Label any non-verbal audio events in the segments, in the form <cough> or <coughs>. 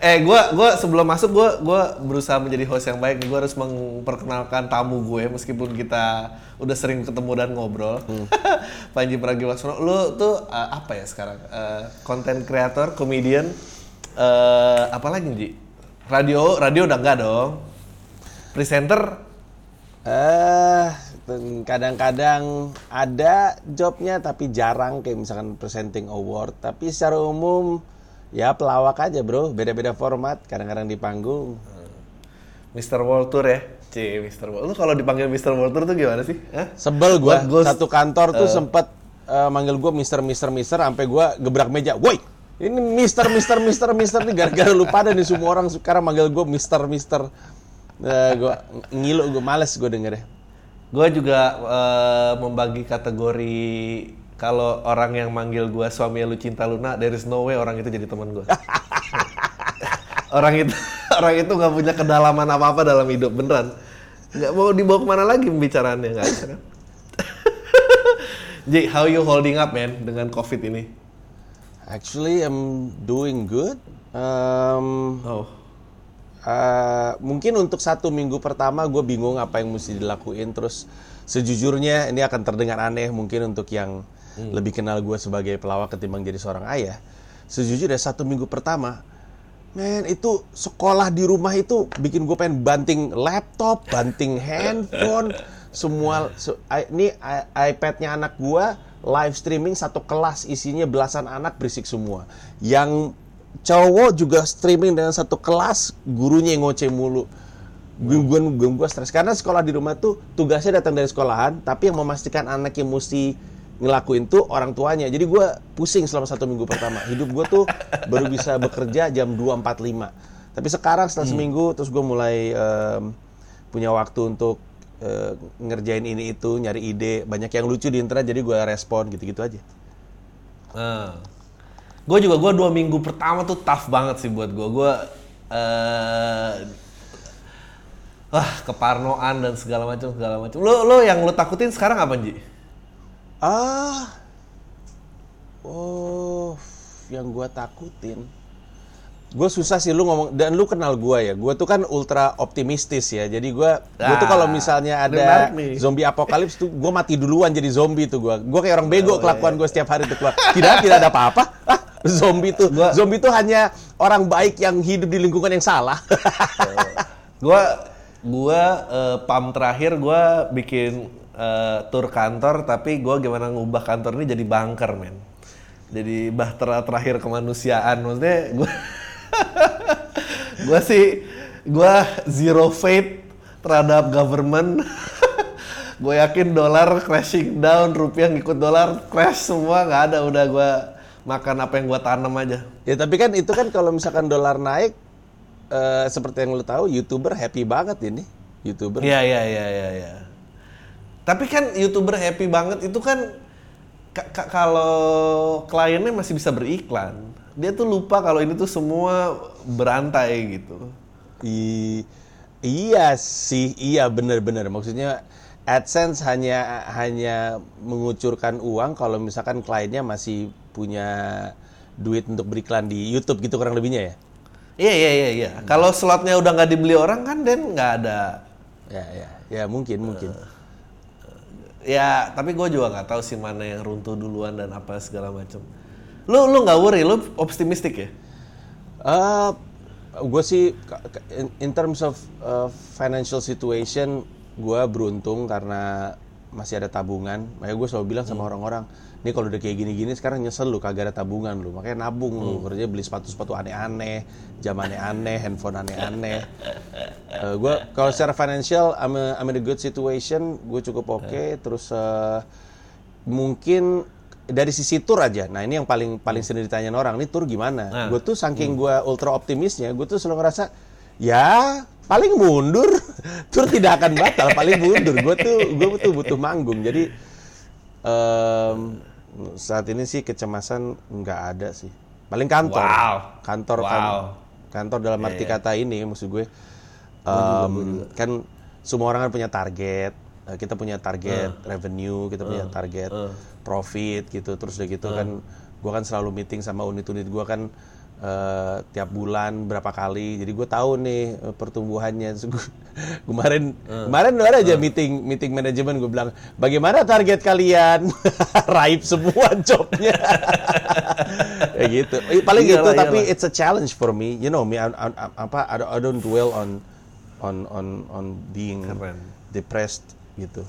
eh, gua gua sebelum masuk gua gua berusaha menjadi host yang baik. Gua harus memperkenalkan tamu gue meskipun kita udah sering ketemu dan ngobrol. Hmm. <laughs> Panji Pragiwaksono, lu tuh uh, apa ya sekarang? Konten creator, comedian, uh, apa lagi Ji? Radio, radio udah enggak dong. Presenter, Eh, kadang-kadang ada jobnya tapi jarang kayak misalkan presenting award. Tapi secara umum ya pelawak aja bro, beda-beda format. Kadang-kadang di panggung. Mr. World Tour ya? Cie, Mr. World. Lu kalau dipanggil Mr. World Tour tuh gimana sih? Hah? Sebel gua What satu kantor tuh sempet eh, manggil gua Mister Mister Mister sampai gua gebrak meja. Woi, ini Mister Mister Mister Mister nih gara-gara lu pada nih semua orang sekarang manggil gua Mister Mister. Eh, gua ngilu gua males gua denger Gue juga eh, membagi kategori kalau orang yang manggil gue suami lu cinta Luna, there is no way orang itu jadi teman gue. <laughs> orang itu orang itu nggak punya kedalaman apa apa dalam hidup beneran. Nggak mau dibawa ke mana lagi pembicaraannya nggak bisa kan? <laughs> How you holding up man dengan covid ini? Actually, I'm doing good. Um, Oh, eh, mungkin untuk satu minggu pertama gue bingung apa yang mesti dilakuin. Terus sejujurnya ini akan terdengar aneh mungkin untuk yang lebih kenal gue sebagai pelawak ketimbang jadi seorang ayah. Sejujurnya satu minggu pertama, men itu sekolah di rumah itu bikin gue pengen banting laptop, banting handphone, semua. se- i- ini iPad-nya anak gue live streaming satu kelas isinya belasan anak berisik semua. Yang cowok juga streaming dengan satu kelas gurunya yang ngoceh mulu gue gue stres karena sekolah di rumah tuh tugasnya datang dari sekolahan tapi yang memastikan anak yang mesti ngelakuin tuh orang tuanya. Jadi gue pusing selama satu minggu pertama. Hidup gue tuh baru bisa bekerja jam 2.45 tapi sekarang setelah seminggu terus gue mulai em, punya waktu untuk eh, ngerjain ini itu nyari ide. Banyak yang lucu di internet jadi gue respon gitu-gitu aja. Gue juga gue dua minggu pertama tuh tough banget sih buat gue. Gue eh wah keparnoan dan segala macam segala macam. Lo lo yang lo takutin sekarang apa Ji? Ah, oh, yang gua takutin. Gue susah sih lu ngomong dan lu kenal gua ya. Gua tuh kan ultra optimistis ya. Jadi gua gua tuh Ah, kalau misalnya ini ada zombie apokalips tuh gua mati duluan jadi zombie tuh gua. Gua kayak orang bego Oh, kelakuan gue setiap hari tuh gua. Tidak tidak ada apa-apa. Ah, zombie tuh. Gua- Zombie tuh hanya orang baik yang hidup di lingkungan yang salah. Gue gua eh, pam terakhir gue bikin eh, tur kantor tapi gue gimana ngubah kantor ini jadi bunker men. Jadi bahtera terakhir kemanusiaan maksudnya gue <laughs> gue sih gue zero faith terhadap government. <laughs> gue yakin dolar crashing down, rupiah ngikut dolar crash semua nggak ada udah gue makan apa yang gue tanam aja. ya tapi kan itu kan kalau misalkan dolar naik eh, seperti yang lu tahu youtuber happy banget ini. Youtuber Iya iya iya iya. iya. Tapi kan youtuber happy banget itu kan ka- ka- kalau kliennya masih bisa beriklan, dia tuh lupa kalau ini tuh semua berantai gitu. I- iya sih, iya benar-benar. Maksudnya AdSense hanya hanya mengucurkan uang kalau misalkan kliennya masih punya duit untuk beriklan di YouTube gitu kurang lebihnya ya. Iya iya iya iya. Kalau slotnya udah nggak dibeli orang kan dan nggak ada. Ya ya ya mungkin mungkin. Ya tapi gue juga nggak tahu sih mana yang runtuh duluan dan apa segala macam. Lu lu nggak worry, lu optimistik ya? Eh, gue sih in, in terms of uh, financial situation gue beruntung karena masih ada tabungan. Makanya gue selalu bilang sama orang-orang, nih kalau udah kayak gini-gini sekarang nyesel lu kagak ada tabungan lu. Makanya nabung lu, kerja beli sepatu-sepatu aneh-aneh, jam aneh-aneh, handphone aneh-aneh. Eh, gue kalau secara financial I'm, a- I'm in a good situation, gue cukup oke. Terus eh, mungkin dari sisi tour aja. Nah ini yang paling paling sering ditanyain orang, nih tour gimana? Nah. Gue tuh saking gue ultra optimisnya, gue tuh selalu ngerasa ya paling mundur, <laughs> tour tidak akan batal, paling mundur. Gue tuh gue tuh butuh manggung. Jadi em, saat ini sih kecemasan nggak ada sih. Paling kantor, Wow. kantor kan, Wow. kantor dalam arti kata ini maksud gue em, kan semua orang kan punya target. Eh, Kita punya target revenue, kita punya target profit gitu. Terus udah gitu kan, gue kan selalu meeting sama unit-unit gue kan eh, tiap bulan berapa kali. Jadi gue tahu nih eh, pertumbuhannya. Terus gua- <laughs> kemarin kemarin ada aja meeting meeting manajemen gue bilang bagaimana target kalian? <laughs> Raib semua <laughs> jobnya. ya gitu. Paling Iyalah, gitu tapi iyalah. it's a challenge for me. You know me I, I- I- apa I, don't- I don't dwell on on on on being Keren. depressed gitu.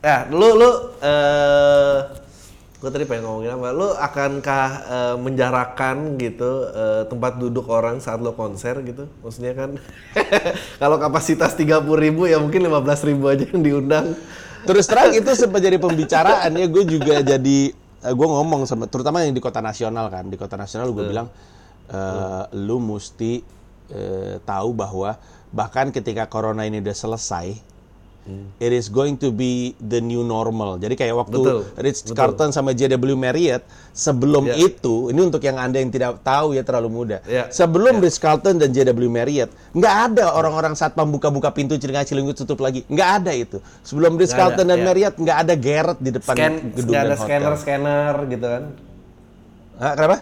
Ya, lu lu eh gue tadi pengen ngomongin apa? Lu akankah eh, menjarakan gitu eh, tempat duduk orang saat lo konser gitu? Maksudnya kan <laughs> kalau kapasitas 30.000 ribu ya mungkin 15.000 ribu aja yang diundang. Terus terang itu sempat jadi pembicaraan ya gue juga jadi gue ngomong sama terutama yang di kota nasional kan di kota nasional gue bilang eh, lu mesti eh, tahu bahwa bahkan ketika corona ini udah selesai it is going to be the new normal. Jadi kayak waktu Betul, Ritz betul. Carlton sama JW Marriott sebelum Ya. itu ini untuk yang anda yang tidak tahu ya terlalu muda. Ya, sebelum Ritz Carlton dan JW Marriott nggak ada orang-orang saat buka-buka pintu celinga cilinggut tutup lagi. Nggak ada itu. Sebelum ada, Carlton dan ya. Marriott nggak ada Garrett di depan Scan, gedung ada hotel. scanner scanner gitu kan? Hah, kenapa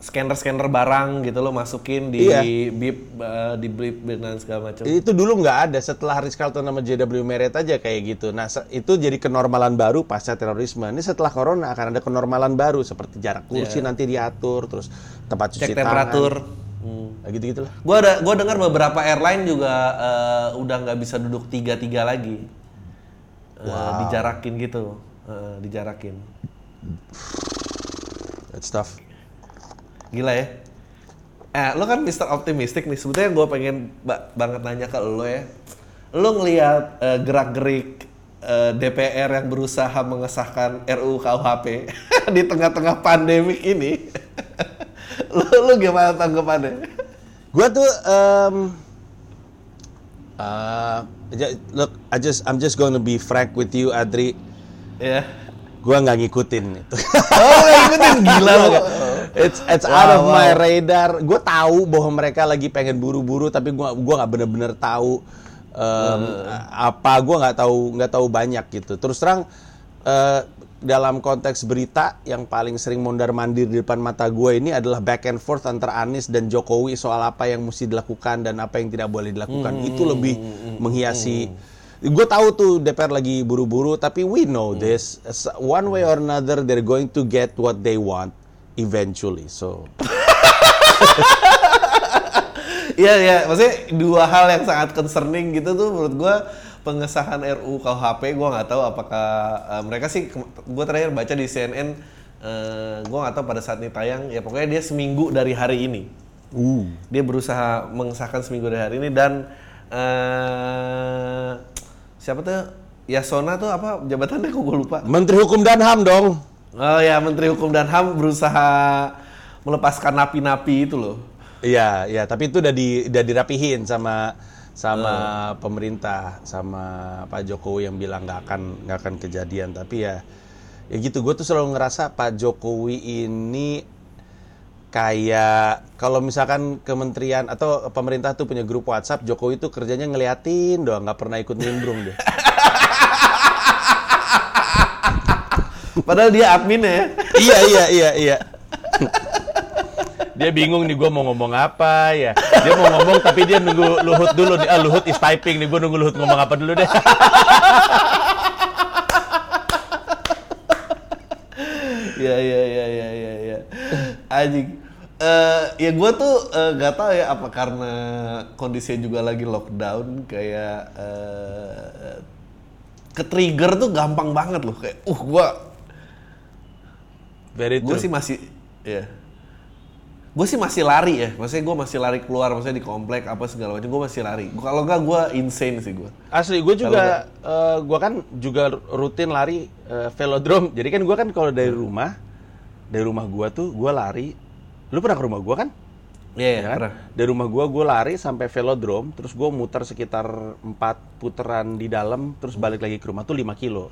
Scanner scanner barang gitu lo masukin di Iya. bip eh, di blip dan segala macam. itu dulu nggak ada setelah Ritz Carlton sama JW Marriott aja kayak gitu nah itu jadi kenormalan baru pasca terorisme ini setelah corona akan ada kenormalan baru seperti jarak kursi nanti diatur terus tempat cuci Cek tangan temperatur. Hmm. Nah, gitu gitulah Gua ada gua dengar beberapa airline juga eh, udah nggak bisa duduk tiga tiga lagi. Eh, dijarakin gitu, Eh, dijarakin. that stuff Gila ya. Eh, lo kan Mr. Optimistic nih. Sebetulnya gue pengen ba- banget nanya ke lo ya. Lo ngelihat eh, gerak-gerik eh, DPR yang berusaha mengesahkan RUU KUHP <laughs> di tengah-tengah pandemik ini. <laughs> lo, lo gimana tanggapannya? Gua tuh um, uh, look, I just I'm just going to be frank with you, Adri. Ya. Gua nggak ngikutin itu. Oh, nggak ikutin gila lo. It's it's Wow, out of wow. my radar. Gue tahu bahwa mereka lagi pengen buru-buru, tapi gua gua nggak bener-bener tahu um, apa. Gua nggak tahu nggak tahu banyak gitu. Terus terang eh, dalam konteks berita yang paling sering mondar mandir di depan mata gue ini adalah back and forth antara Anies dan Jokowi soal apa yang mesti dilakukan dan apa yang tidak boleh dilakukan. Itu lebih menghiasi. Gue tahu tuh DPR lagi buru-buru, tapi we know this. One way or another, they're going to get what they want eventually. So, <laughs> Iya ya, maksudnya dua hal yang sangat concerning gitu tuh menurut gua pengesahan RUU KUHP gua nggak tahu apakah eh, mereka sih gua terakhir baca di CNN eh, gua nggak tahu pada saat ini tayang ya pokoknya dia seminggu dari hari ini. Dia berusaha mengesahkan seminggu dari hari ini dan eh siapa tuh Yasona tuh apa jabatannya kok gue lupa. Menteri Hukum dan HAM dong. Oh ya Menteri Hukum dan HAM berusaha melepaskan napi-napi itu loh. Iya, iya. Tapi itu udah di udah dirapihin sama sama pemerintah, sama Pak Jokowi yang bilang nggak akan nggak akan kejadian. Tapi ya, ya gitu. Gue tuh selalu ngerasa Pak Jokowi ini kayak kalau misalkan kementerian atau pemerintah tuh punya grup WhatsApp, Jokowi tuh kerjanya ngeliatin doang, nggak pernah ikut nimbrung deh. <laughs> Padahal dia admin ya. iya, iya, iya, iya. dia bingung nih gue mau ngomong apa ya. Dia mau ngomong tapi dia nunggu Luhut dulu nih. Ah, Luhut is typing nih. Gue nunggu Luhut ngomong apa dulu deh. Iya iya iya iya iya iya. Anjing. Eh ya gue tuh eh, nggak tahu ya apa karena kondisinya juga lagi lockdown kayak eh ke trigger tuh gampang banget loh kayak uh gue Very gue sih masih ya gue sih masih lari ya maksudnya gue masih lari keluar maksudnya di komplek apa segala macam gue masih lari kalau nggak gue insane sih gue Asli, gue juga, eh, gue kan juga rutin lari eh, velodrome. Jadi kan gue kan kalau dari rumah, dari rumah gue tuh gue lari. Lu pernah ke rumah gue kan? Iya iya Ya kan? pernah. Dari rumah gue, gue lari sampai velodrome, terus gue muter sekitar 4 putaran di dalam, terus balik lagi ke rumah tuh 5 kilo.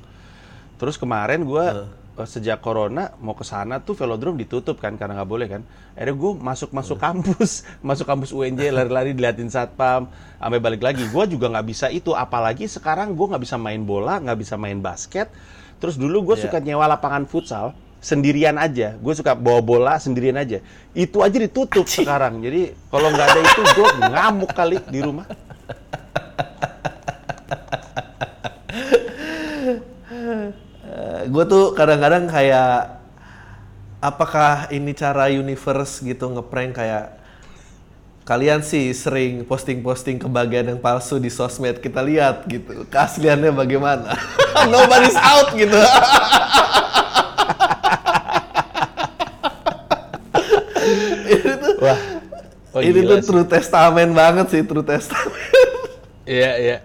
Terus kemarin gue sejak corona mau ke sana tuh velodrome ditutup kan karena nggak boleh kan. Akhirnya gue masuk <laughs> masuk kampus, masuk kampus UNJ lari-lari diliatin satpam, sampai balik lagi. Gue juga nggak bisa itu, apalagi sekarang gue nggak bisa main bola, nggak bisa main basket. Terus dulu gue Iya. suka nyewa lapangan futsal sendirian aja. Gue suka bawa bola sendirian aja. Itu aja ditutup sekarang. Jadi kalau nggak ada itu gue ngamuk kali di rumah. <laughs> gue tuh kadang-kadang kayak apakah ini cara universe gitu ngeprank kayak kalian sih sering posting-posting kebahagiaan yang palsu di sosmed kita lihat gitu. Keasliannya bagaimana? <laughs> Nobody's out gitu. <laughs> Ini tuh Wah. Oh, ini tuh true testament banget sih true testament. Iya, iya.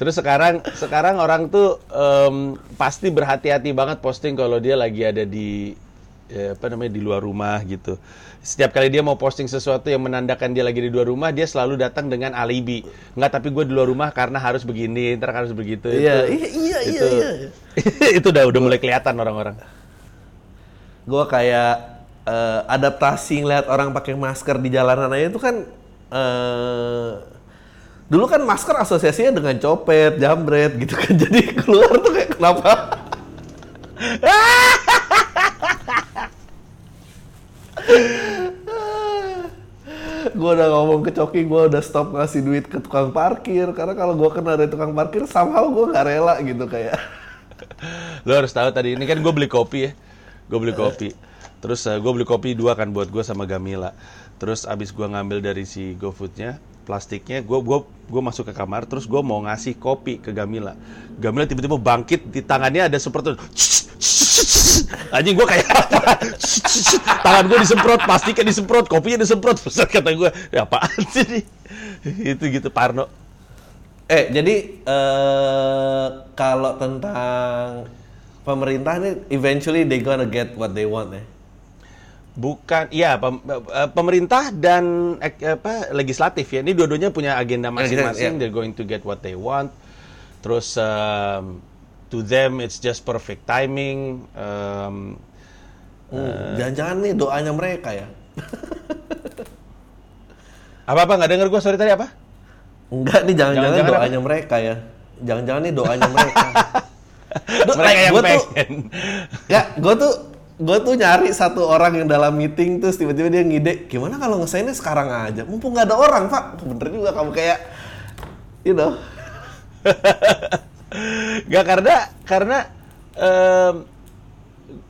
Terus sekarang sekarang orang tuh em, pasti berhati-hati banget posting kalau dia lagi ada di ya, apa namanya di luar rumah gitu. Setiap kali dia mau posting sesuatu yang menandakan dia lagi di luar rumah, dia selalu datang dengan alibi. Enggak, tapi gue di luar rumah karena harus begini, ntar harus begitu. iya Itu- iya iya iya, itu, iya. <laughs> itu udah udah mulai kelihatan orang-orang. gue kayak eh, adaptasi ngeliat orang pakai masker di jalanan aja itu kan eh, dulu kan masker asosiasinya dengan copet, jambret gitu kan <laughs> jadi keluar tuh kayak kenapa? <laughs> gue udah ngomong ke Coki, gue udah stop ngasih duit ke tukang parkir karena kalau gue kena dari tukang parkir somehow gue nggak rela gitu kayak <laughs> Lo harus tahu tadi ini kan gue beli kopi ya, gue beli kopi. Terus gue beli kopi dua kan buat gue sama Gamila. Terus abis gue ngambil dari si GoFoodnya plastiknya, gue gua gue masuk ke kamar. Terus gue mau ngasih kopi ke Gamila. Gamila tiba-tiba bangkit di tangannya ada seperti <laughs> anjing gue kayak apa? <laughs> Tangan gue disemprot, plastiknya disemprot, kopinya disemprot. <laughs> Terus kata gue, ya apaan sih? Itu gitu Parno. Eh, jadi eh kalau tentang pemerintah nih, eventually they gonna get what they want ya. Bukan, iya pem- eh, pemerintah dan ek- apa legislatif ya. Ini dua-duanya punya agenda masing-masing. Iya. They're going to get what they want. Terus um, to them it's just perfect timing. Um, Hmm, Jangan-jangan nih doanya mereka ya. <laughs> apa apa nggak dengar gue sorry tadi apa? Enggak nih, jangan-jangan Jangan-jangan doanya mereka ya. Jangan-jangan nih doanya mereka. Do- <laughs> Mereka like, yang gua tuh, pengen. ya, gue tuh gue tuh nyari satu orang yang dalam meeting terus tiba-tiba dia ngide gimana kalau ngesainnya sekarang aja? Mumpung nggak ada orang pak. Bener juga kamu kayak you know. <laughs> Gak karena karena em,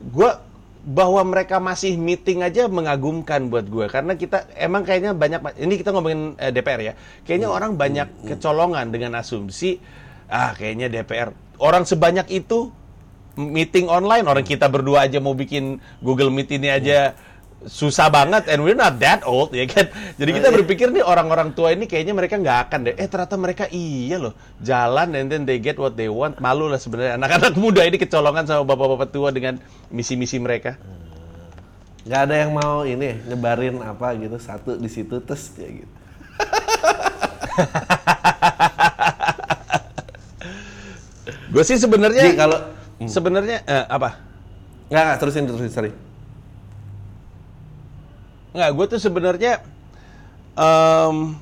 gua bahwa mereka masih meeting aja mengagumkan buat gue karena kita emang kayaknya banyak ini kita ngomongin eh, DPR ya. Kayaknya orang banyak kecolongan dengan asumsi ah kayaknya DPR orang sebanyak itu meeting online orang kita berdua aja mau bikin Google Meet ini aja susah banget and we're not that old ya kan? Jadi kita berpikir nih orang-orang tua ini kayaknya mereka nggak akan deh. Eh ternyata mereka iya loh. Jalan and then they get what they want. Malu lah sebenarnya. Anak-anak muda ini kecolongan sama bapak-bapak tua dengan misi-misi mereka. Nggak ada yang mau ini nyebarin apa gitu satu di situ tes ya gitu. <laughs> Gue sih sebenarnya Jadi kalau sebenarnya eh, apa? Nggak nggak terusin terusin sorry. Nggak, gue tuh sebenarnya em,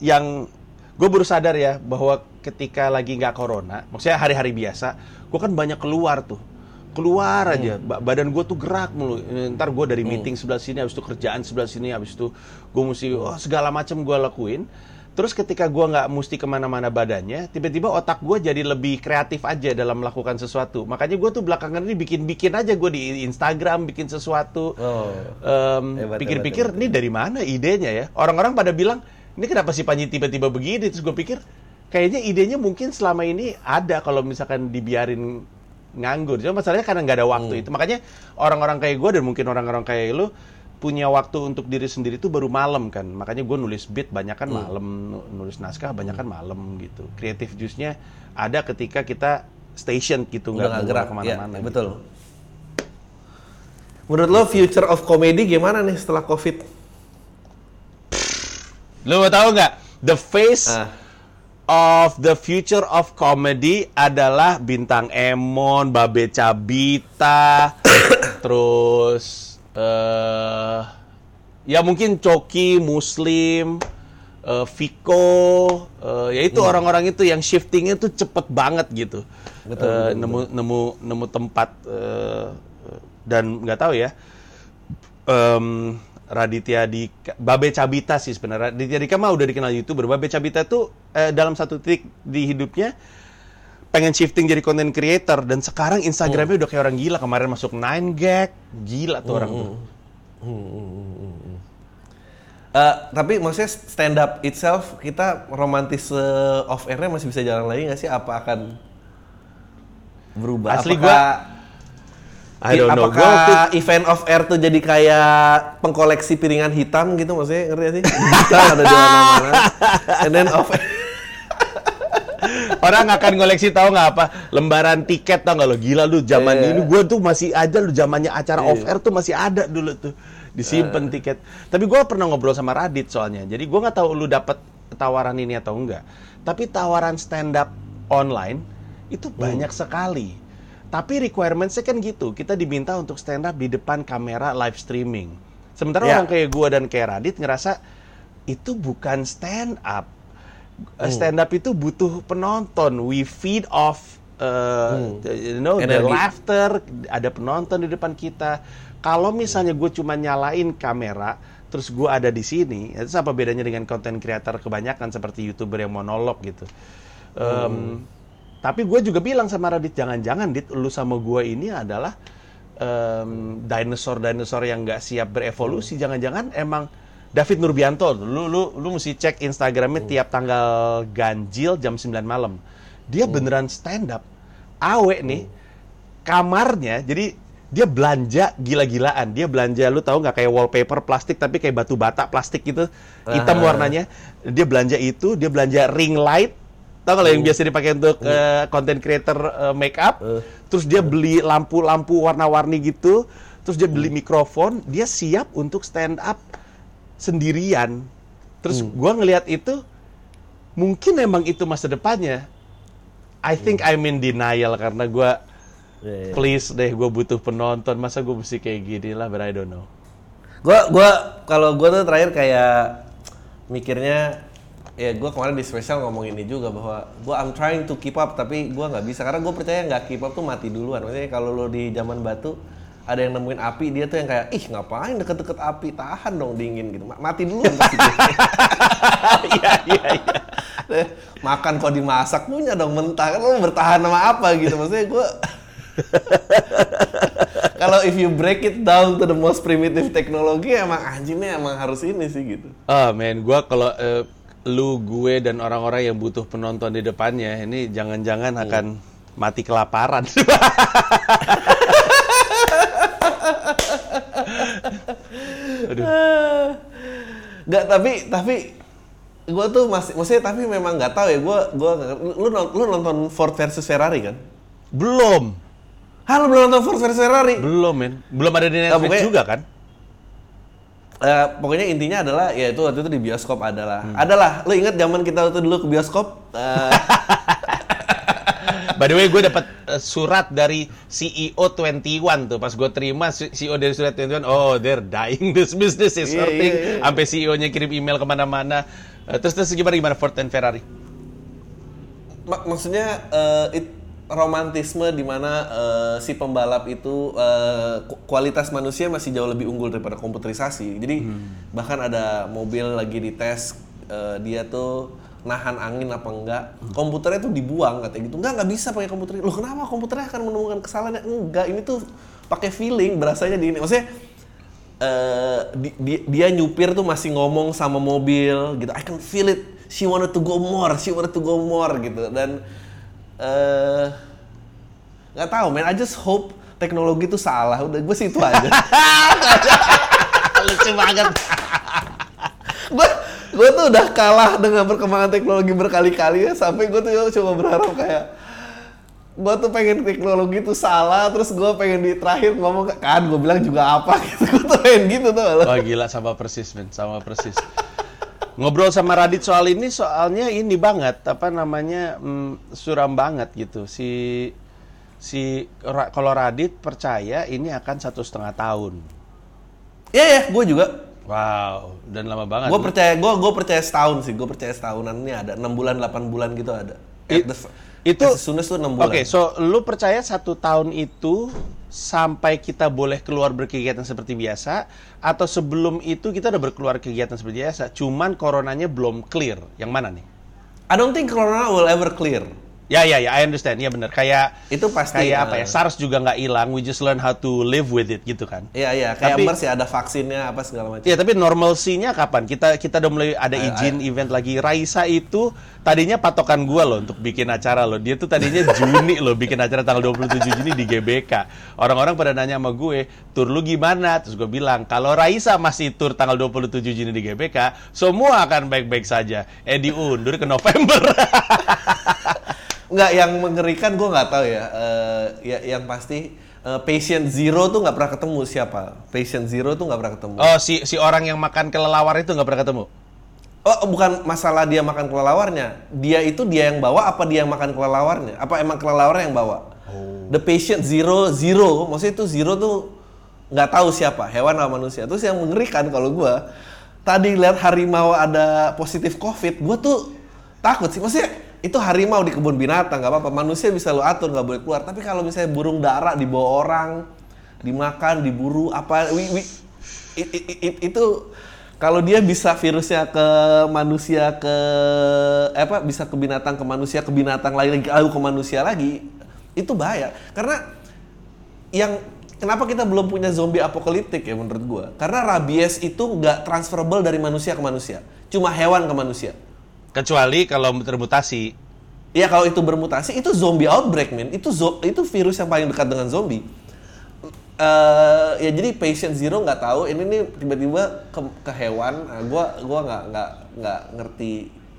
yang gue baru sadar ya bahwa ketika lagi nggak corona, maksudnya hari-hari biasa, gue kan banyak keluar tuh, keluar aja, Ba- badan gue tuh gerak mulu. Ntar gue dari meeting sebelah sini, habis itu kerjaan sebelah sini, habis itu gue mesti oh, segala macam gue lakuin. Terus ketika gue nggak mesti ke mana-mana badannya, tiba-tiba otak gue jadi lebih kreatif aja dalam melakukan sesuatu. Makanya gue tuh belakangan ini bikin-bikin aja gue di Instagram bikin sesuatu. Oh. Hebat, pikir-pikir hebat, ini dari mana idenya ya? Orang-orang pada bilang ini kenapa si Panji tiba-tiba begini? Terus gue pikir kayaknya idenya mungkin selama ini ada kalau misalkan dibiarin nganggur. Cuma masalahnya karena nggak ada waktu itu. Makanya orang-orang kayak gue dan mungkin orang-orang kayak lu punya waktu untuk diri sendiri tuh baru malam kan. Makanya gue nulis beat banyak kan malam, nu- nulis naskah banyak kan malam gitu. Creative juice-nya ada ketika kita station gitu nggak gerak ke mana-mana. ya, gitu. betul menurut lo future of comedy gimana nih setelah covid Lu mau tahu nggak? The face Ah. of the future of comedy adalah bintang Emon, Babe Cabita, <coughs> terus eh ya mungkin Coki, Muslim, eh, Viko, eh, ya itu orang-orang itu yang shiftingnya tuh cepet banget gitu. Betul, Eh, betul, nemu nemu nemu tempat eh, dan nggak tahu ya. Em, Raditya Dika Babe Cabita sih sebenarnya. Raditya Dika mah udah dikenal youtuber. Babe Cabita tuh eh, dalam satu titik di hidupnya pengen shifting jadi content creator dan sekarang Instagramnya udah kayak orang gila kemarin masuk 9 gag gila tuh orang tuh Eh, tapi maksudnya stand up itself kita romantis eh, off airnya masih bisa jalan lagi nggak sih? Apa akan berubah? Asli Apakah- I don't know. Gua Apakah waktu- event off air tuh jadi kayak pengkoleksi piringan hitam gitu maksudnya ngerti gak sih? Hitam ada di mana-mana. <laughs> And then off air. Orang akan ngoleksi tahu nggak apa lembaran tiket tau nggak lo gila lu zaman Iya. ini gue tuh masih ada lu zamannya acara off air tuh masih ada dulu tuh disimpan tiket. Tapi gue pernah ngobrol sama Radit soalnya. Jadi gue nggak tahu lu dapat tawaran ini atau enggak. Tapi tawaran stand up online itu banyak sekali. Tapi requirement-nya kan gitu. Kita diminta untuk stand up di depan kamera live streaming. Sementara Ya. orang kayak gue dan kayak Radit ngerasa itu bukan stand up. Uh, stand up itu butuh penonton. We feed off uh, you know the laughter, ada penonton di depan kita. Kalau misalnya gue cuma nyalain kamera, terus gue ada di sini, itu apa bedanya dengan content creator kebanyakan seperti youtuber yang monolog gitu. Um, Tapi gue juga bilang sama Radit, jangan-jangan Dit, lu sama gue ini adalah em, dinosaur-dinosaur yang nggak siap berevolusi. Jangan-jangan emang David Nurbianto, lu lu lu mesti cek Instagramnya tiap tanggal ganjil jam 9 malam. Dia beneran stand up. Awe nih, kamarnya, jadi dia belanja gila-gilaan. Dia belanja, lu tahu nggak kayak wallpaper plastik tapi kayak batu bata plastik gitu, hitam Ah. warnanya. Dia belanja itu, dia belanja ring light. Tahu kalau yang biasa dipakai untuk eh, content creator eh, make up. Terus dia beli lampu-lampu warna-warni gitu. Terus dia beli mikrofon. Dia siap untuk stand up sendirian. Terus gua ngelihat itu, mungkin emang itu masa depannya. I think I'm in denial karena gua Iya, iya. please deh gue butuh penonton masa gue mesti kayak gini lah but I don't know Gua gua kalau gua tuh terakhir kayak mikirnya ya gua kemarin di spesial ngomong ini juga bahwa gua I'm trying to keep up tapi gua nggak bisa karena gue percaya nggak keep up tuh mati duluan. Maksudnya kalau lo di zaman batu ada yang nemuin api dia tuh yang kayak ih ngapain deket-deket api? Tahan dong dingin gitu. Ma- mati dia. <laughs> iya iya iya. Makan kok dimasak punya dong mentah. Kan lo bertahan sama apa gitu? Maksudnya gua <laughs> kalau if you break it down to the most primitive teknologi emang anjingnya emang harus ini sih gitu. Ah men gue kalau eh, lu gue dan orang-orang yang butuh penonton di depannya ini jangan-jangan akan mati kelaparan <laughs> Nggak, tapi tapi gue tuh masih maksudnya tapi memang nggak tahu ya gue gue lu lu nonton Ford versus Ferrari kan? belum. Halo belum nonton Ford versus Ferrari? belum men. Belum ada di Nah, Netflix pokoknya- juga kan? Eh, pokoknya intinya adalah ya itu waktu itu di bioskop adalah. Adalah lu ingat zaman kita waktu dulu ke bioskop? Eh, <laughs> By the way, gue dapat eh, surat dari CEO 21 tuh. Pas gue terima CEO dari surat 21, oh they're dying <laughs> this business is Iya, hurting. iya, iya. Sampai CEO-nya kirim email ke mana-mana. Eh, terus terus gimana gimana Ford dan Ferrari? mak- maksudnya eh, it- romantisme di mana eh, si pembalap itu ku- kualitas manusia masih jauh lebih unggul daripada komputerisasi. Jadi bahkan ada mobil lagi dites eh, dia tuh nahan angin apa enggak. Komputernya tuh dibuang katanya gitu. Enggak, nggak bisa pakai komputer. Loh kenapa komputernya akan menemukan kesalahan? Enggak, ini tuh pakai feeling berasanya di ini. Maksudnya eh, di- di- dia nyupir tuh masih ngomong sama mobil gitu. I can feel it. She wanted to go more. She wanted to go more gitu. Dan eh nggak tahu, man. I just hope teknologi itu salah. Udah gue sih itu aja. <laughs> Lucu banget. gue gue tuh udah kalah dengan perkembangan teknologi berkali-kali ya sampai gue tuh cuma berharap kayak gue tuh pengen teknologi itu salah terus gue pengen di terakhir ngomong kan gue bilang juga apa <laughs> gitu gue tuh pengen gitu tuh. Wah gila sama persis men, sama persis. Ngobrol sama Radit soal ini soalnya ini banget apa namanya mm, suram banget gitu si si Ra- kalau Radit percaya ini akan satu setengah tahun. Iya ya, gue juga. Wow, dan lama banget. Gue percaya, gue gue percaya setahun sih. Gue percaya setahunan ini ada 6 bulan, 8 bulan gitu ada. It- the itu as tuh 6 bulan. Oke, so lu percaya satu tahun itu sampai kita boleh keluar berkegiatan seperti biasa atau sebelum itu kita udah berkeluar kegiatan seperti biasa cuman coronanya belum clear yang mana nih I don't think corona will ever clear. Ya ya ya I understand ya benar kayak Itu pasti. kayak apa eh, ya SARS juga nggak hilang we just learn how to live with it gitu kan Iya iya, kayak Tapi- MERS ya ada vaksinnya apa segala macam. Iya, tapi normalcy-nya kapan? Kita kita udah mulai ada Ayo, izin event lagi. Raisa itu tadinya patokan gua loh untuk bikin acara loh. Dia tuh tadinya <laughs> Juni loh bikin acara tanggal 27 Juni di GBK. Orang-orang pada nanya sama gue, "Tur lu gimana?" Terus gue bilang, "Kalau Raisa masih tur tanggal 27 Juni di GBK, semua akan baik-baik saja." Eh diundur ke November. <laughs> Enggak, yang mengerikan gue nggak tahu ya. Eh, ya. Yang pasti eh, patient zero tuh nggak pernah ketemu siapa. Patient zero tuh nggak pernah ketemu. oh, si si orang yang makan kelelawar itu nggak pernah ketemu. Oh, bukan masalah dia makan kelelawarnya. Dia itu dia yang bawa apa dia yang makan kelelawarnya? Apa emang kelelawarnya yang bawa? The patient zero zero, maksudnya itu zero tuh nggak tahu siapa, hewan atau manusia. Terus yang mengerikan kalau gua tadi lihat harimau ada positif covid, gua tuh takut sih. Maksudnya itu harimau di kebun binatang nggak apa-apa, manusia bisa lo atur nggak boleh keluar. Tapi kalau misalnya burung dara dibawa orang, dimakan, diburu apa, wi- wi- i- i- i- itu kalau dia bisa virusnya ke manusia ke eh, apa bisa ke binatang ke manusia ke binatang lagi lalu ke manusia lagi itu bahaya. Karena yang kenapa kita belum punya zombie apokaliptik ya menurut gua? Karena rabies itu nggak transferable dari manusia ke manusia. Cuma hewan ke manusia Kecuali kalau termutasi. ya kalau itu bermutasi itu zombie outbreak men itu zo- itu virus yang paling dekat dengan zombie eh ya jadi patient zero nggak tahu ini nih tiba-tiba ke, ke hewan nah, gua gua nggak nggak nggak ngerti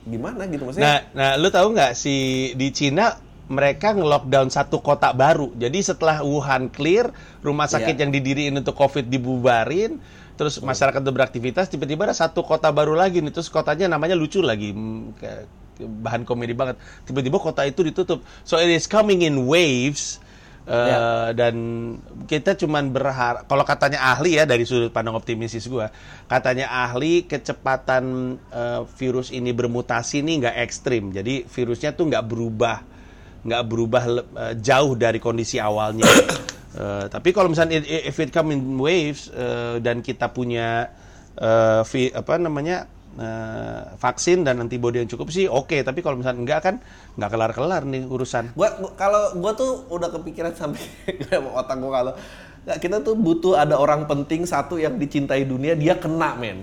gimana gitu maksudnya Nah, nah, lu tahu nggak si di Cina mereka nge-lockdown satu kota baru. Jadi setelah Wuhan clear, rumah sakit Iya. yang didiriin untuk COVID dibubarin, terus masyarakat udah beraktivitas, tiba-tiba ada satu kota baru lagi nih. Terus kotanya namanya lucu lagi, bahan komedi banget. Tiba-tiba kota itu ditutup. So it is coming in waves. Eh, Iya. dan kita cuman berharap kalau katanya ahli ya dari sudut pandang optimistis gua katanya ahli kecepatan eh, virus ini bermutasi ini nggak ekstrim jadi virusnya tuh nggak berubah nggak berubah eh, jauh dari kondisi awalnya Eh, tapi kalau misalnya i- i- if it come in waves eh, dan kita punya eh, vi- apa namanya eh, vaksin dan antibody yang cukup sih oke. Tapi kalau misalnya enggak kan nggak kelar-kelar nih urusan. Gua, gua- kalau gua tuh udah kepikiran sampai <laughs> otak gua kalau kita tuh butuh ada orang penting satu yang dicintai dunia dia kena men.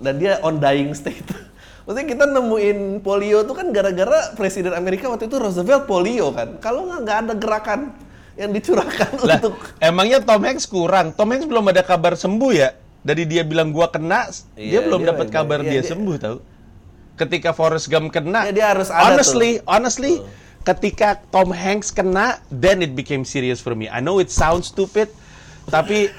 Dan dia on dying state. <laughs> Maksudnya kita nemuin polio tuh kan gara-gara presiden Amerika waktu itu Roosevelt polio kan. Kalau nggak ada gerakan yang dicurahkan Lah, untuk emangnya Tom Hanks kurang? Tom Hanks belum ada kabar sembuh ya? Dari dia bilang gua kena, dia Iya, belum dia- dapat kabar iya, dia, dia- sembuh tahu. Ketika Forrest Gump kena, Iya, dia harus ada honestly, honestly, ketika Tom Hanks kena, then it became serious for me. I know it sounds stupid, tapi <laughs>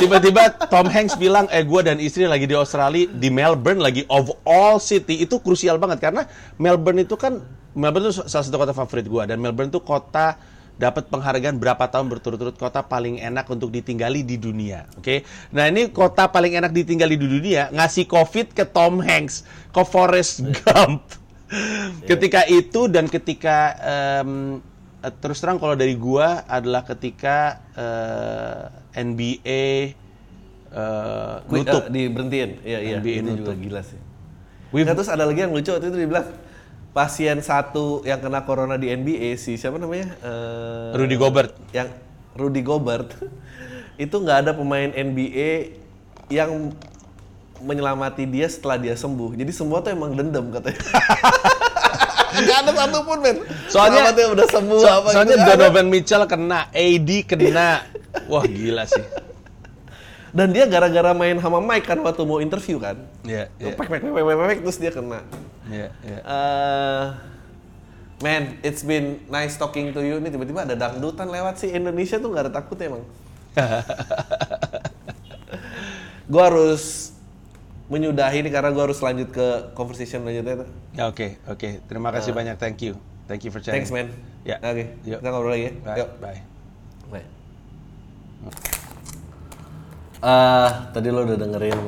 tiba-tiba Tom Hanks bilang, eh gue dan istri lagi di Australia, di Melbourne lagi. Of all city itu krusial banget. Karena Melbourne itu kan Melbourne itu salah satu kota favorit gue dan Melbourne itu kota dapat penghargaan berapa tahun berturut-turut kota paling enak untuk ditinggali di dunia. Oke, nah ini kota paling enak ditinggali di dunia ngasih COVID ke Tom Hanks, ke Forrest Gump. ketika itu dan ketika eh, terus terang kalau dari gua adalah ketika eh, NBA eh, Quick, nutup. eh, diberhentiin iya iya NBA itu juga nutup. gila sih We've- Nggak, terus ada lagi yang lucu waktu itu dibilang pasien satu yang kena corona di NBA si siapa namanya Eh, Rudy Gobert. yang Rudy Gobert <laughs> itu nggak ada pemain NBA yang menyelamati dia setelah dia sembuh jadi semua tuh emang dendam katanya <laughs> nggak ada satupun men Soalnya- Selamatnya udah sembuh So- apa soalnya gitu. Donovan Mitchell kena, AD kena. Wah gila sih. dan dia gara-gara main sama Mike kan waktu mau interview kan Iya, iya, pek pek pek pek pek, pek, terus dia kena iya, iya. Eh, man, it's been nice talking to you. Ini tiba-tiba ada dangdutan lewat sih Indonesia tuh nggak ada takut emang. <laughs> gue harus menyudahi ini karena gue harus lanjut ke conversation lanjutnya. Ya, Oke, oke. Terima kasih banyak. Thank you. Thank you for sharing. Thanks man. Ya. Oke, Yuk. kita ngobrol lagi ya. Bye. Yuk. Bye. Bye. Eh, tadi lo udah dengerin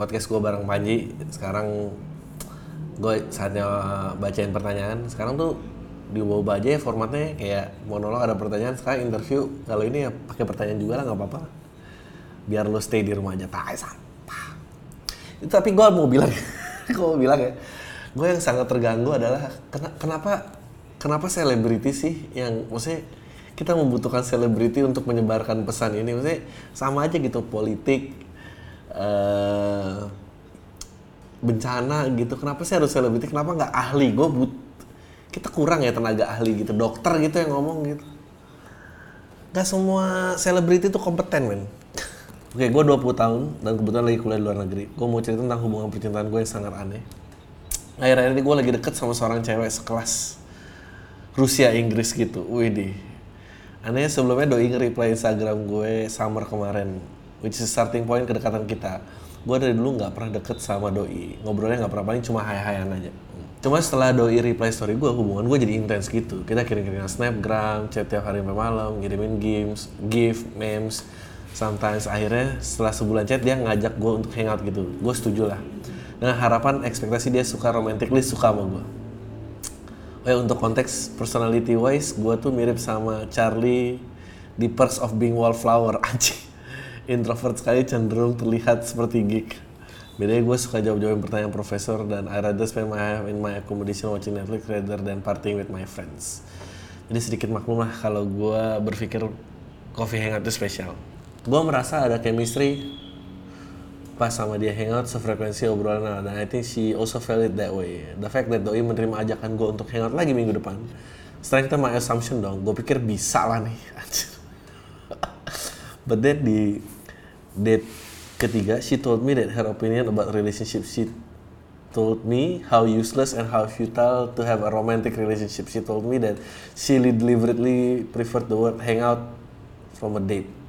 podcast gue bareng Panji. Sekarang gue saatnya bacain pertanyaan. Sekarang tuh diubah-ubah aja ya formatnya kayak monolog ada pertanyaan sekarang interview kalau ini ya pakai pertanyaan juga lah nggak apa-apa biar lo stay di rumah aja tai itu tapi gue mau bilang gue mau bilang ya <laughs> gue yang sangat terganggu adalah kena- kenapa kenapa selebriti sih yang maksudnya kita membutuhkan selebriti untuk menyebarkan pesan ini? Maksudnya sama aja gitu politik eh bencana gitu. Kenapa sih harus selebriti? Kenapa nggak ahli? Gue but kita kurang ya tenaga ahli gitu dokter gitu yang ngomong gitu. Nggak semua selebriti itu kompeten men oke gue 20 tahun dan kebetulan lagi kuliah di luar negeri. Gue mau cerita tentang hubungan percintaan gue yang sangat aneh. Akhir-akhir ini gue lagi deket sama seorang cewek sekelas Rusia Inggris gitu. Widih. Anehnya sebelumnya Doi nge-reply Instagram gue summer kemarin Which is starting point kedekatan kita. Gue dari dulu nggak pernah deket sama Doi. Ngobrolnya nggak pernah paling cuma hai-haian aja. Cuma setelah Doi reply story gue, hubungan gue jadi intens gitu. Kita kirim-kiriman snapgram, chat tiap hari sampai malam Ngirimin games, gift, memes Sometimes akhirnya setelah sebulan chat dia ngajak gue untuk hangout gitu Gue setuju lah Dengan harapan ekspektasi dia suka romantically suka sama gue Oh ya untuk konteks personality wise, gue tuh mirip sama Charlie di Perks of Being Wallflower <laughs> anjing. Introvert sekali cenderung terlihat seperti geek. Bedanya gue suka jawab-jawabin pertanyaan profesor dan I rather spend my in my accommodation watching Netflix rather than partying with my friends. Jadi sedikit maklum lah kalau gue berpikir coffee hangout itu spesial. Gue merasa ada chemistry pas sama dia hangout sefrekuensi obrolan dan I think she also felt it that way. The fact that Doi menerima ajakan gue untuk hangout lagi minggu depan strengthen my assumption dong. Gue pikir bisa lah nih. <laughs> But then di date ketiga, she told me that her opinion about relationship she told me how useless and how futile to have a romantic relationship. She told me that she deliberately preferred the word hangout from a date.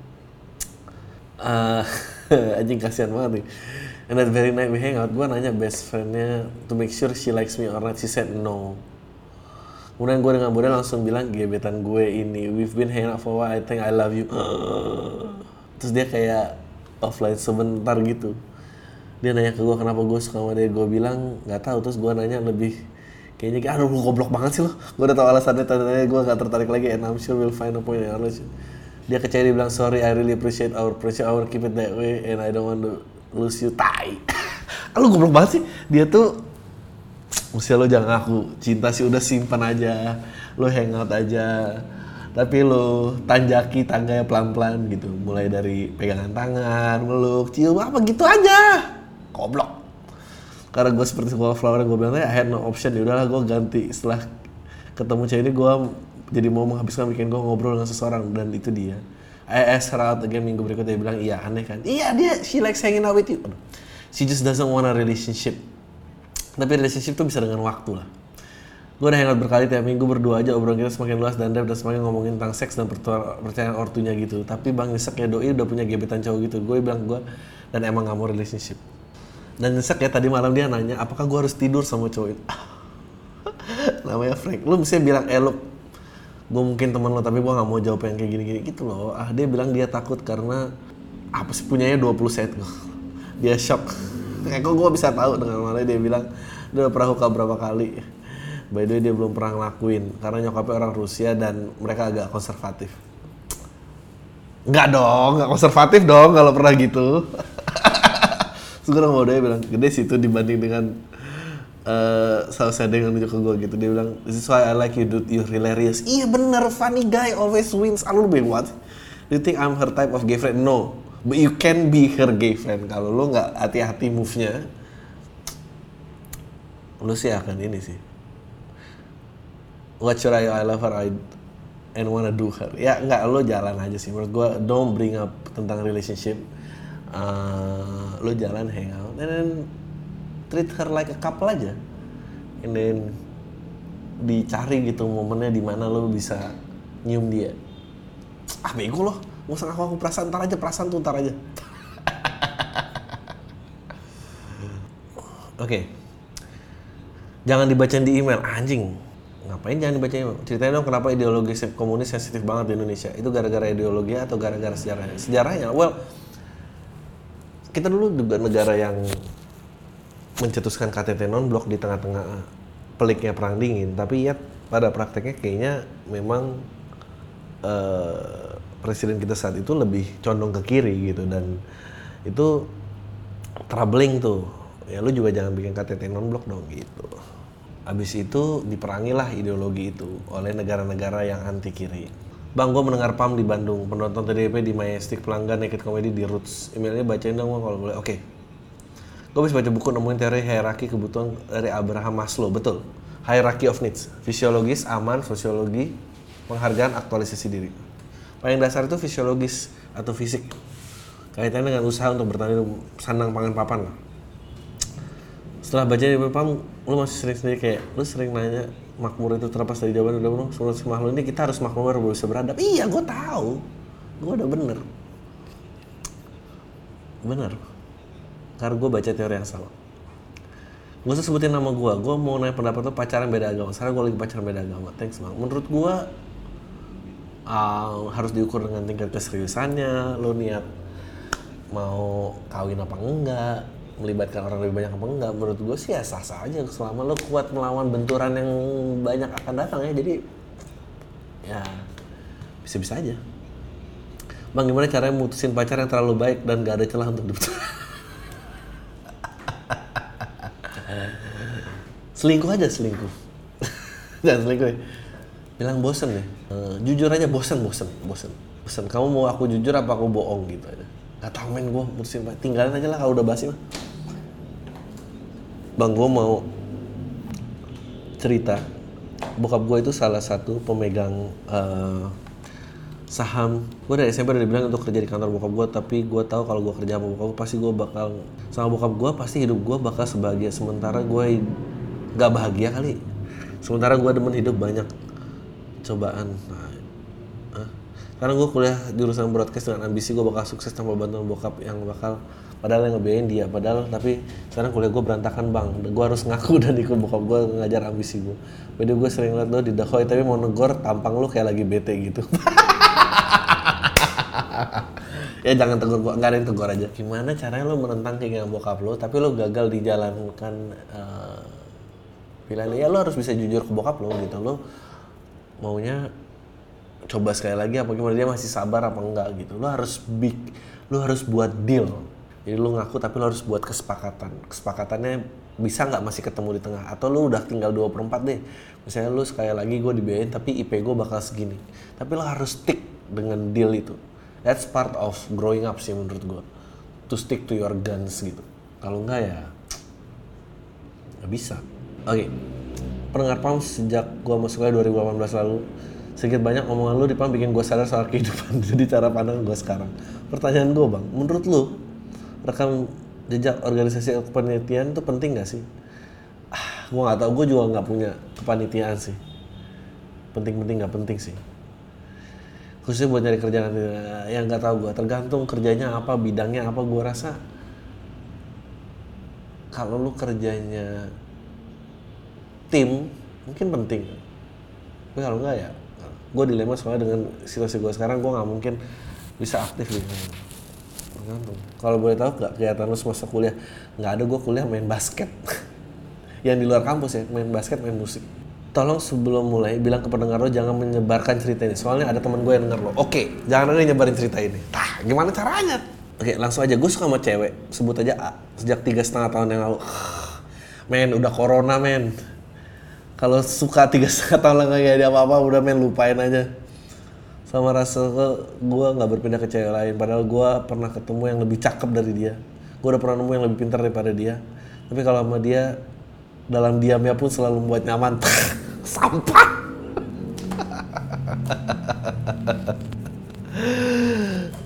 Uh, <laughs> anjing kasihan banget nih. And that very night we hang out, gue nanya best friendnya to make sure she likes me or not. She said no. Kemudian gue dengan mudah langsung bilang gebetan gue ini, we've been hanging out for a while, I think I love you. <gasps> Terus dia kayak offline sebentar gitu. Dia nanya ke gue kenapa gue suka sama dia, gue bilang nggak tahu. Terus gue nanya lebih kayaknya kayak aduh goblok banget sih lo. Gue udah tahu alasannya tadi gue gak tertarik lagi and I'm sure we'll find a point in our relationship. Dia kecewa dia bilang sorry I really appreciate our I will keep it that way and I don't want to lose you. Tai. <laughs> lu goblok banget sih. Dia tuh Usia lo jangan aku cinta sih udah simpan aja. Lo hangout aja. Tapi lo tanjaki tangganya pelan-pelan gitu. Mulai dari pegangan tangan meluk cium apa gitu aja. Goblok. Karena gue seperti wallflower gue bilang tadi I had no option. Ya udahlah gue ganti. Setelah ketemu cewek ini gue jadi mau menghabiskan weekend gue ngobrol dengan seseorang dan itu dia I asked her out again minggu berikutnya dia bilang iya aneh kan iya dia she likes hanging out with you she just doesn't want a relationship tapi relationship tuh bisa dengan waktu lah. Gue udah hangout berkali tiap minggu berdua aja obrolan kita semakin luas dan depth dan semakin ngomongin tentang seks dan percayaan ortunya gitu. Tapi bang Nyesek ya doi udah punya gebetan cowok gitu. Gue bilang gue dan emang gak mau relationship. Dan Nyesek ya tadi malam dia nanya apakah gue harus tidur sama cowok itu. <laughs> Namanya Frank. Lu mesti bilang eh lu gue mungkin teman lo tapi gue gak mau jawab yang kayak gini-gini gitu loh. Ah dia bilang dia takut karena apa sih punyanya 20 set gue. <laughs> Dia shock. Kayak <laughs> kok gue bisa tahu dengan mana dia bilang dia udah pernah hookah berapa kali. <laughs> By the way dia belum pernah ngelakuin karena nyokapnya orang Rusia dan mereka agak konservatif. Enggak dong, enggak konservatif dong kalau pernah gitu. Terus gue bilang gede sih itu dibanding dengan eh sausnya dengan nunjuk ke gue gitu dia bilang this is why I like you dude. You're hilarious. Iya bener funny guy always wins. Ah lu bilang what? Do you think I'm her type of gay friend? No but you can be her gay friend. Kalau lu nggak hati-hati move-nya lu sih akan ini sih. What should I I love her I and wanna do her. Ya nggak lo jalan aja sih. Menurut gue don't bring up tentang relationship. Uh, lo jalan hang out and then treat her like a couple aja. And then dicari gitu momennya di mana lo bisa nyium dia. Ah bego lo nggak usah aku perasaan ntar aja perasaan tuh ntar aja. <laughs> Oke. Jangan dibacain di email. Anjing. Ngapain jangan dibaca email? Ceritain dong kenapa ideologi komunis sensitif banget di Indonesia. Itu gara-gara ideologi atau gara-gara sejarahnya sejarahnya? Well kita dulu juga negara yang mencetuskan KTT non blok di tengah-tengah peliknya perang dingin tapi ya pada prakteknya kayaknya memang eh, presiden kita saat itu lebih condong ke kiri gitu dan itu troubling tuh ya lu juga jangan bikin KTT non blok dong gitu habis itu diperangilah ideologi itu oleh negara-negara yang anti kiri Bang, gue mendengar PAM di Bandung, penonton TDP di Majestic, pelanggan Naked Comedy di Roots. Emailnya bacain dong kalau boleh. Oke. Gue bisa baca buku nemuin teori hierarki kebutuhan dari Abraham Maslow, betul. Hierarchy of Needs, fisiologis, aman, sosiologi, penghargaan, aktualisasi diri. Paling dasar itu fisiologis atau fisik. Kaitannya dengan usaha untuk bertani sandang pangan papan. Setelah baca di PAM, lu masih sering sendiri kayak, lu sering nanya makmur itu terlepas dari jawaban udah benar semua makhluk ini kita harus makmur baru bisa beradab iya gue tahu gue udah bener bener karena gue baca teori yang sama. Gue usah sebutin nama gue gue mau nanya pendapat lo pacaran beda agama. Sekarang gue lagi pacaran beda agama. Thanks bang. Menurut gue uh, harus diukur dengan tingkat keseriusannya. Lo niat mau kawin apa enggak? Melibatkan orang lebih banyak apa enggak? Menurut gue sih ya sah sah aja. Selama lo kuat melawan benturan yang banyak akan datang ya jadi ya bisa bisa aja. Bang gimana caranya mutusin pacar yang terlalu baik dan gak ada celah untuk diputus selingkuh aja selingkuh. <laughs> Jangan selingkuh. Ya. bilang bosen deh. Eh, jujur aja bosen bosen bosen. Bosen. Kamu mau aku jujur apa aku bohong gitu aja. Gak tau men gue mutusin tinggalin aja lah kalau udah basi mah. Bang gue mau cerita. Bokap gue itu salah satu pemegang eh, saham. Gue dari SMP udah dibilang untuk kerja di kantor bokap gue tapi gue tahu kalau gue kerja sama bokap gue pasti gue bakal sama bokap gue pasti hidup gue bakal sebahagia. Sementara gue nggak bahagia kali. Sementara gue demen hidup banyak cobaan. Nah, Hah? karena gue kuliah jurusan broadcast dengan ambisi gue bakal sukses tanpa bantuan bokap yang bakal padahal yang ngebiayain dia. Padahal tapi sekarang kuliah gue berantakan bang. Gue harus ngaku <laughs> dan ikut bokap gue ngajar ambisi gue beda gue sering liat lo di tapi mau negor tampang lu kayak lagi bete gitu. <laughs> Ya jangan tegur gua. Nggak ada yang tegur aja. Gimana caranya lo menentang keinginan bokap lo tapi lo gagal dijalankan eh, pilihan ya lo harus bisa jujur ke bokap lo gitu. Lo maunya coba sekali lagi apa gimana dia masih sabar apa enggak gitu. Lo harus big lo harus buat deal. Jadi lo ngaku tapi lo harus buat kesepakatan. Kesepakatannya bisa nggak masih ketemu di tengah? Atau lo udah tinggal 2 per 4 deh. Misalnya lo sekali lagi gue dibiayain tapi IP gue bakal segini. Tapi lo harus stick dengan deal itu. That's part of growing up sih menurut gue to stick to your guns gitu. Kalau enggak ya nggak bisa oke. Pendengar PAM sejak gue masuk kuliah 2018 lalu sedikit banyak omongan lu di PAM bikin gue sadar soal kehidupan <laughs> jadi cara pandang gue sekarang. Pertanyaan gue bang menurut lu rekam jejak organisasi kepanitiaan itu penting gak sih? Ah gue nggak tahu gue juga nggak punya kepanitiaan sih. Penting-penting nggak penting sih. Khususnya buat nyari kerjaan nanti yang nggak tahu gue tergantung kerjanya apa bidangnya apa gue rasa kalau lu kerjanya tim mungkin penting. Tapi kalau enggak ya gue dilema soalnya dengan situasi gue sekarang gue nggak mungkin bisa aktif gitu. Tergantung. Kalau boleh tahu nggak kegiatan lu semasa kuliah nggak ada gue kuliah main basket. <laughs> Yang di luar kampus ya main basket main musik. Tolong sebelum mulai bilang ke pendengar lo jangan menyebarkan cerita ini. Soalnya ada teman gue yang denger lo oke jangan ada nyebarin cerita ini. Tah gimana caranya? Oke langsung aja. Gue suka sama cewek. Sebut aja A. Sejak tiga setengah tahun yang lalu. <sighs> Men udah corona men kalau suka tiga setengah tahun lah nggak ada apa-apa udah men lupain aja. Sama rasa gue nggak berpindah ke cewek lain padahal gue pernah ketemu yang lebih cakep dari dia. Gue udah pernah nemu yang lebih pintar daripada dia. Tapi kalau sama dia dalam diamnya pun selalu membuat nyaman. <laughs> Sampah! <laughs>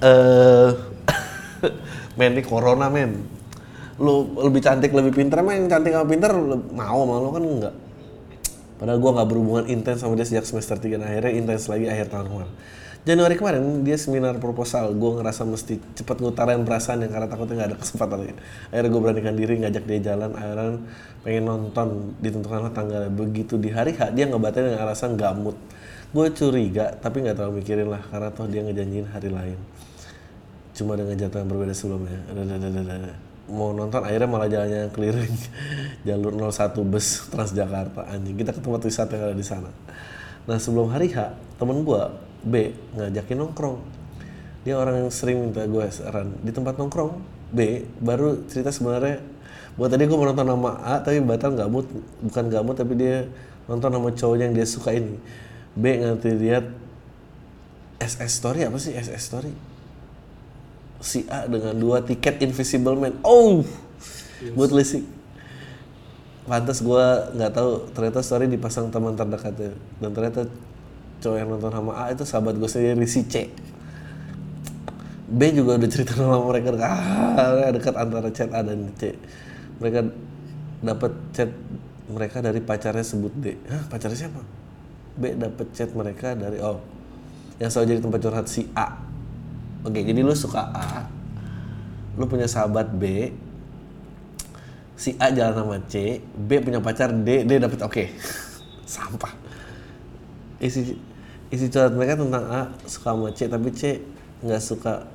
Eh <laughs> men ini corona men. Lu lebih cantik lebih pintar men. Cantik sama pintar mau sama lu kan enggak padahal gua nggak berhubungan intens sama dia sejak semester 3 dan akhirnya intens lagi akhir tahun kemarin. Januari kemarin dia seminar proposal. Gue ngerasa mesti cepet ngutarain perasaan yang karena takutnya nggak ada kesempatan lagi. Akhirnya gue beranikan diri ngajak dia jalan. Akhirnya pengen nonton ditentukan tanggal begitu di hari H dia ngebatalin dengan alasan nggak mood gue curiga tapi nggak terlalu mikirin lah. Karena toh dia ngejanjiin hari lain. Cuma dengan jadwal yang berbeda sebelumnya. Mau nonton akhirnya malah jalannya keliling <laughs> jalur 01 bus Transjakarta. Anjing kita ke tempat wisata yang ada di sana. Nah sebelum hari H temen gua B ngajakin nongkrong. Dia orang yang sering minta gue saran. Di tempat nongkrong B baru cerita sebenarnya buat tadi gue nonton nama A tapi batal nggak mood bukan nggak mood tapi dia nonton nama cowoknya yang dia suka ini. B ngerti lihat SS story apa sih? SS story si A dengan dua tiket Invisible Man. Oh buat lisik pantas gue nggak tahu ternyata story dipasang teman terdekatnya dan ternyata cowok yang nonton sama A itu sahabat gue sendiri si C. B juga udah cerita sama mereka ah, dekat antara chat A dan C. Mereka dapat chat mereka dari pacarnya sebut D. Hah, pacarnya siapa? B dapat chat mereka dari oh yang selalu jadi tempat curhat si A oke jadi lu suka A lu punya sahabat B si A jalan sama C, B punya pacar D, D dapet oke. <laughs> Sampah. Isi isi curhat mereka tentang A suka sama C, tapi C nggak suka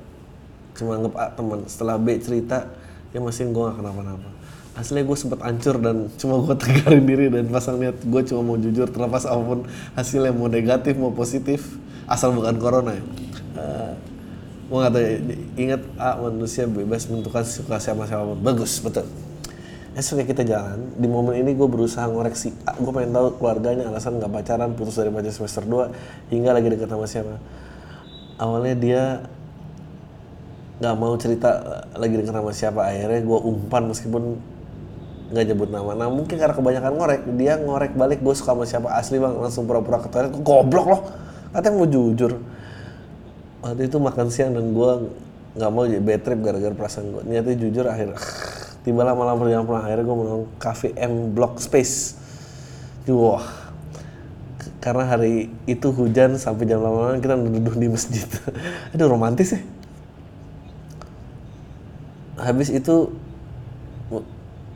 cuma anggap A teman. Setelah B cerita, dia masih gue gak kenapa-napa. Aslinya gue sempet hancur dan cuma gue tegarin diri dan pasang niat gue cuma mau jujur terlepas apa pun hasilnya mau negatif mau positif asal bukan corona ya. Uh, gue gak tahu ya, ingat A manusia bebas menentukan suka siapa siapa bagus betul. Esok kita jalan. Di momen ini gue berusaha ngoreksi gue pengen tahu keluarganya alasan nggak pacaran putus dari pacar semester 2 hingga lagi deket sama siapa. Awalnya dia nggak mau cerita lagi deket sama siapa. Akhirnya gue umpan meskipun nggak nyebut nama. Nah mungkin karena kebanyakan ngorek dia ngorek balik gue suka sama siapa. Asli bang langsung pura-pura ke toilet. Goblok loh. Katanya mau jujur waktu itu makan siang dan gue nggak mau jadi bad trip gara-gara perasaan gue niatnya jujur akhirnya tiba lama lama perjalanan pulang akhirnya gue menang cafe M Block Space. Wah karena hari itu hujan sampai jam lama kita duduk di masjid. <laughs> Aduh romantis ya. Habis itu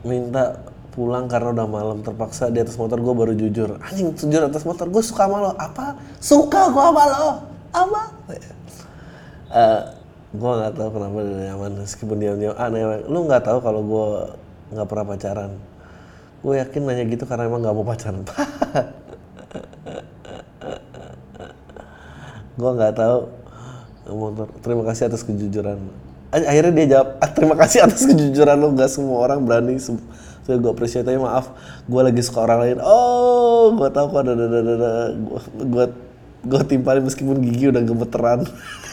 minta pulang karena udah malam terpaksa di atas motor gue baru jujur. Anjing jujur atas motor gue suka sama lo. Apa? Suka gue sama lo. Apa uh, gue nggak tahu kenapa dia nyaman meskipun dia diam aneh. Lu nggak tahu kalau gue nggak pernah pacaran. Gue yakin nanya gitu karena emang nggak mau pacaran. <laughs> Gue nggak motor terima kasih atas kejujuran. Akhirnya dia jawab ah, terima kasih atas kejujuran lu. Nggak semua orang berani so gue appreciate tapi maaf. Gue lagi suka orang lain. Oh gue tahu kok ada ada ada gue gue timpalin meskipun gigi udah gemeteran <laughs>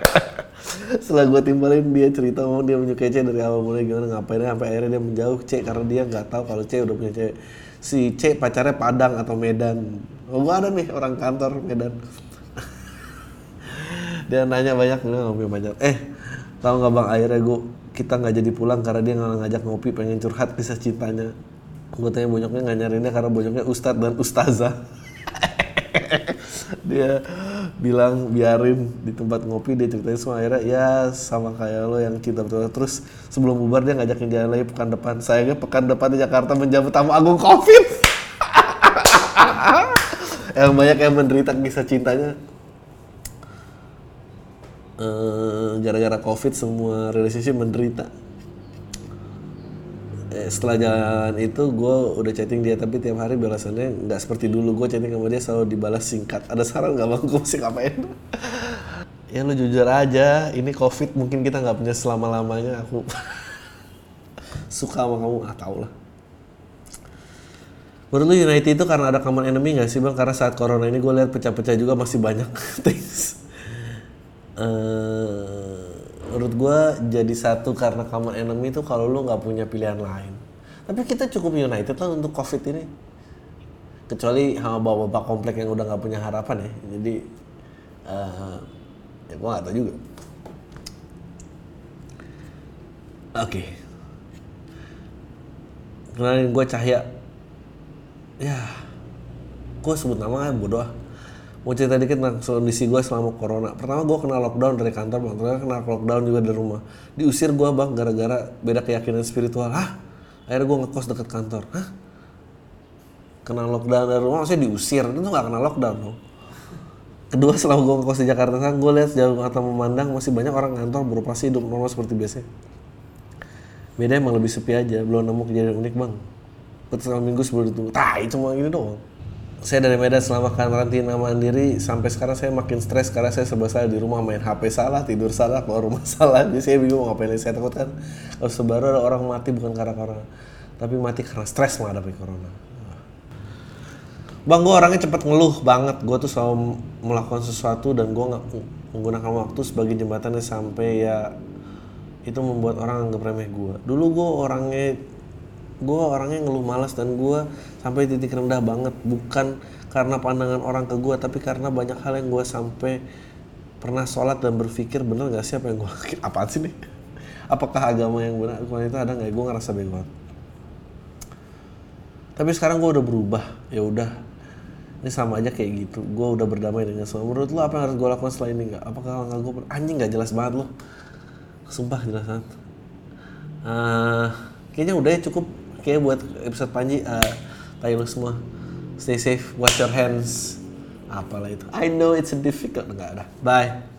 <laughs> setelah gue timbalin dia cerita mau dia menyukai C dari awal mulai gimana ngapain sampai akhirnya dia menjauh C karena dia nggak tahu kalau C udah punya cewek si C pacarnya Padang atau Medan. Oh gue ada nih orang kantor Medan. <laughs> Dia nanya banyak gue nggak pacar. Eh tahu nggak bang akhirnya gue kita nggak jadi pulang karena dia nggak ngajak ngopi pengen curhat kisah cintanya gue tanya bonyoknya nggak nyariinnya karena bonyoknya ustadz dan ustazah. <laughs> Dia bilang biarin di tempat ngopi dia ceritain semua. Akhirnya ya sama kayak lo yang cinta betul. Terus sebelum bubar dia ngajakin jalan lagi pekan depan. Sayangnya pekan depan di Jakarta menjemput tamu agung covid. <laughs> Yang banyak yang menderita kisah cintanya. Gara-gara uh, covid semua relationship menderita setelah jalan itu gue udah chatting dia tapi tiap hari balasannya nggak seperti dulu. Gue chatting sama dia selalu dibalas singkat. Ada saran nggak bang? Gue mesti ngapain? Ya lu jujur aja ini covid mungkin kita nggak punya selama lamanya aku <laughs> suka sama kamu ah tau lah. Menurut lu United itu karena ada common enemy nggak sih bang? Karena saat corona ini gue lihat pecah-pecah juga masih banyak <laughs> things uh, menurut gue jadi satu karena common enemy itu kalau lu nggak punya pilihan lain. Tapi kita cukup united lah untuk covid ini. Kecuali sama bapak-bapak komplek yang udah nggak punya harapan ya. Jadi uh, ya gue nggak tahu juga. Oke. Okay. Kenalin gue Cahya. Ya, gue sebut nama kan bodoh mau cerita dikit tentang kondisi gue selama corona. Pertama gue kena lockdown dari kantor, bang. Ternyata kena lockdown juga dari rumah. Diusir gue bang gara-gara beda keyakinan spiritual. Hah? Akhirnya gue ngekos deket kantor. Hah? Kena lockdown dari rumah, maksudnya diusir. Itu gak kena lockdown dong. Kedua setelah gue ngekos di Jakarta, gue lihat jauh mata memandang masih banyak orang kantor beroperasi hidup normal seperti biasa. Beda emang lebih sepi aja, belum nemu kejadian unik bang. Betul minggu sebelum ditunggu, tai cuma gini doang. Saya dari Medan selama karantina mandiri sampai sekarang saya makin stres karena saya serba salah di rumah main HP salah, tidur salah, keluar rumah <laughs> salah. Jadi saya bingung ngapain lagi. Saya takut kan kalau sebaru ada orang mati bukan karena corona, tapi mati karena stres menghadapi corona. Bang, gue orangnya cepet ngeluh banget. Gue tuh selalu melakukan sesuatu dan gue nggak menggunakan waktu sebagai jembatannya sampai ya itu membuat orang anggap remeh gue. Dulu gue orangnya gue orangnya ngeluh malas dan gue sampai titik rendah banget. Bukan karena pandangan orang ke gue tapi karena banyak hal yang gue sampai pernah sholat dan berpikir bener gak sih apa yang gue <laughs> apaan sih nih? Apakah agama yang benar? Quran itu ada nggak gue ngerasa bego tapi sekarang gue udah berubah. Ya udah ini sama aja kayak gitu. Gue udah berdamai dengan semua. Menurut lo apa yang harus gue lakukan setelah ini nggak? Apakah langkah gue anjing nggak jelas banget lo sumpah jelas banget. Eh, kayaknya udah ya cukup kayaknya buat episode Panji uh, tayo lu semua. Stay safe wash your hands. Apalah itu. I know it's a difficult. Enggak ada bye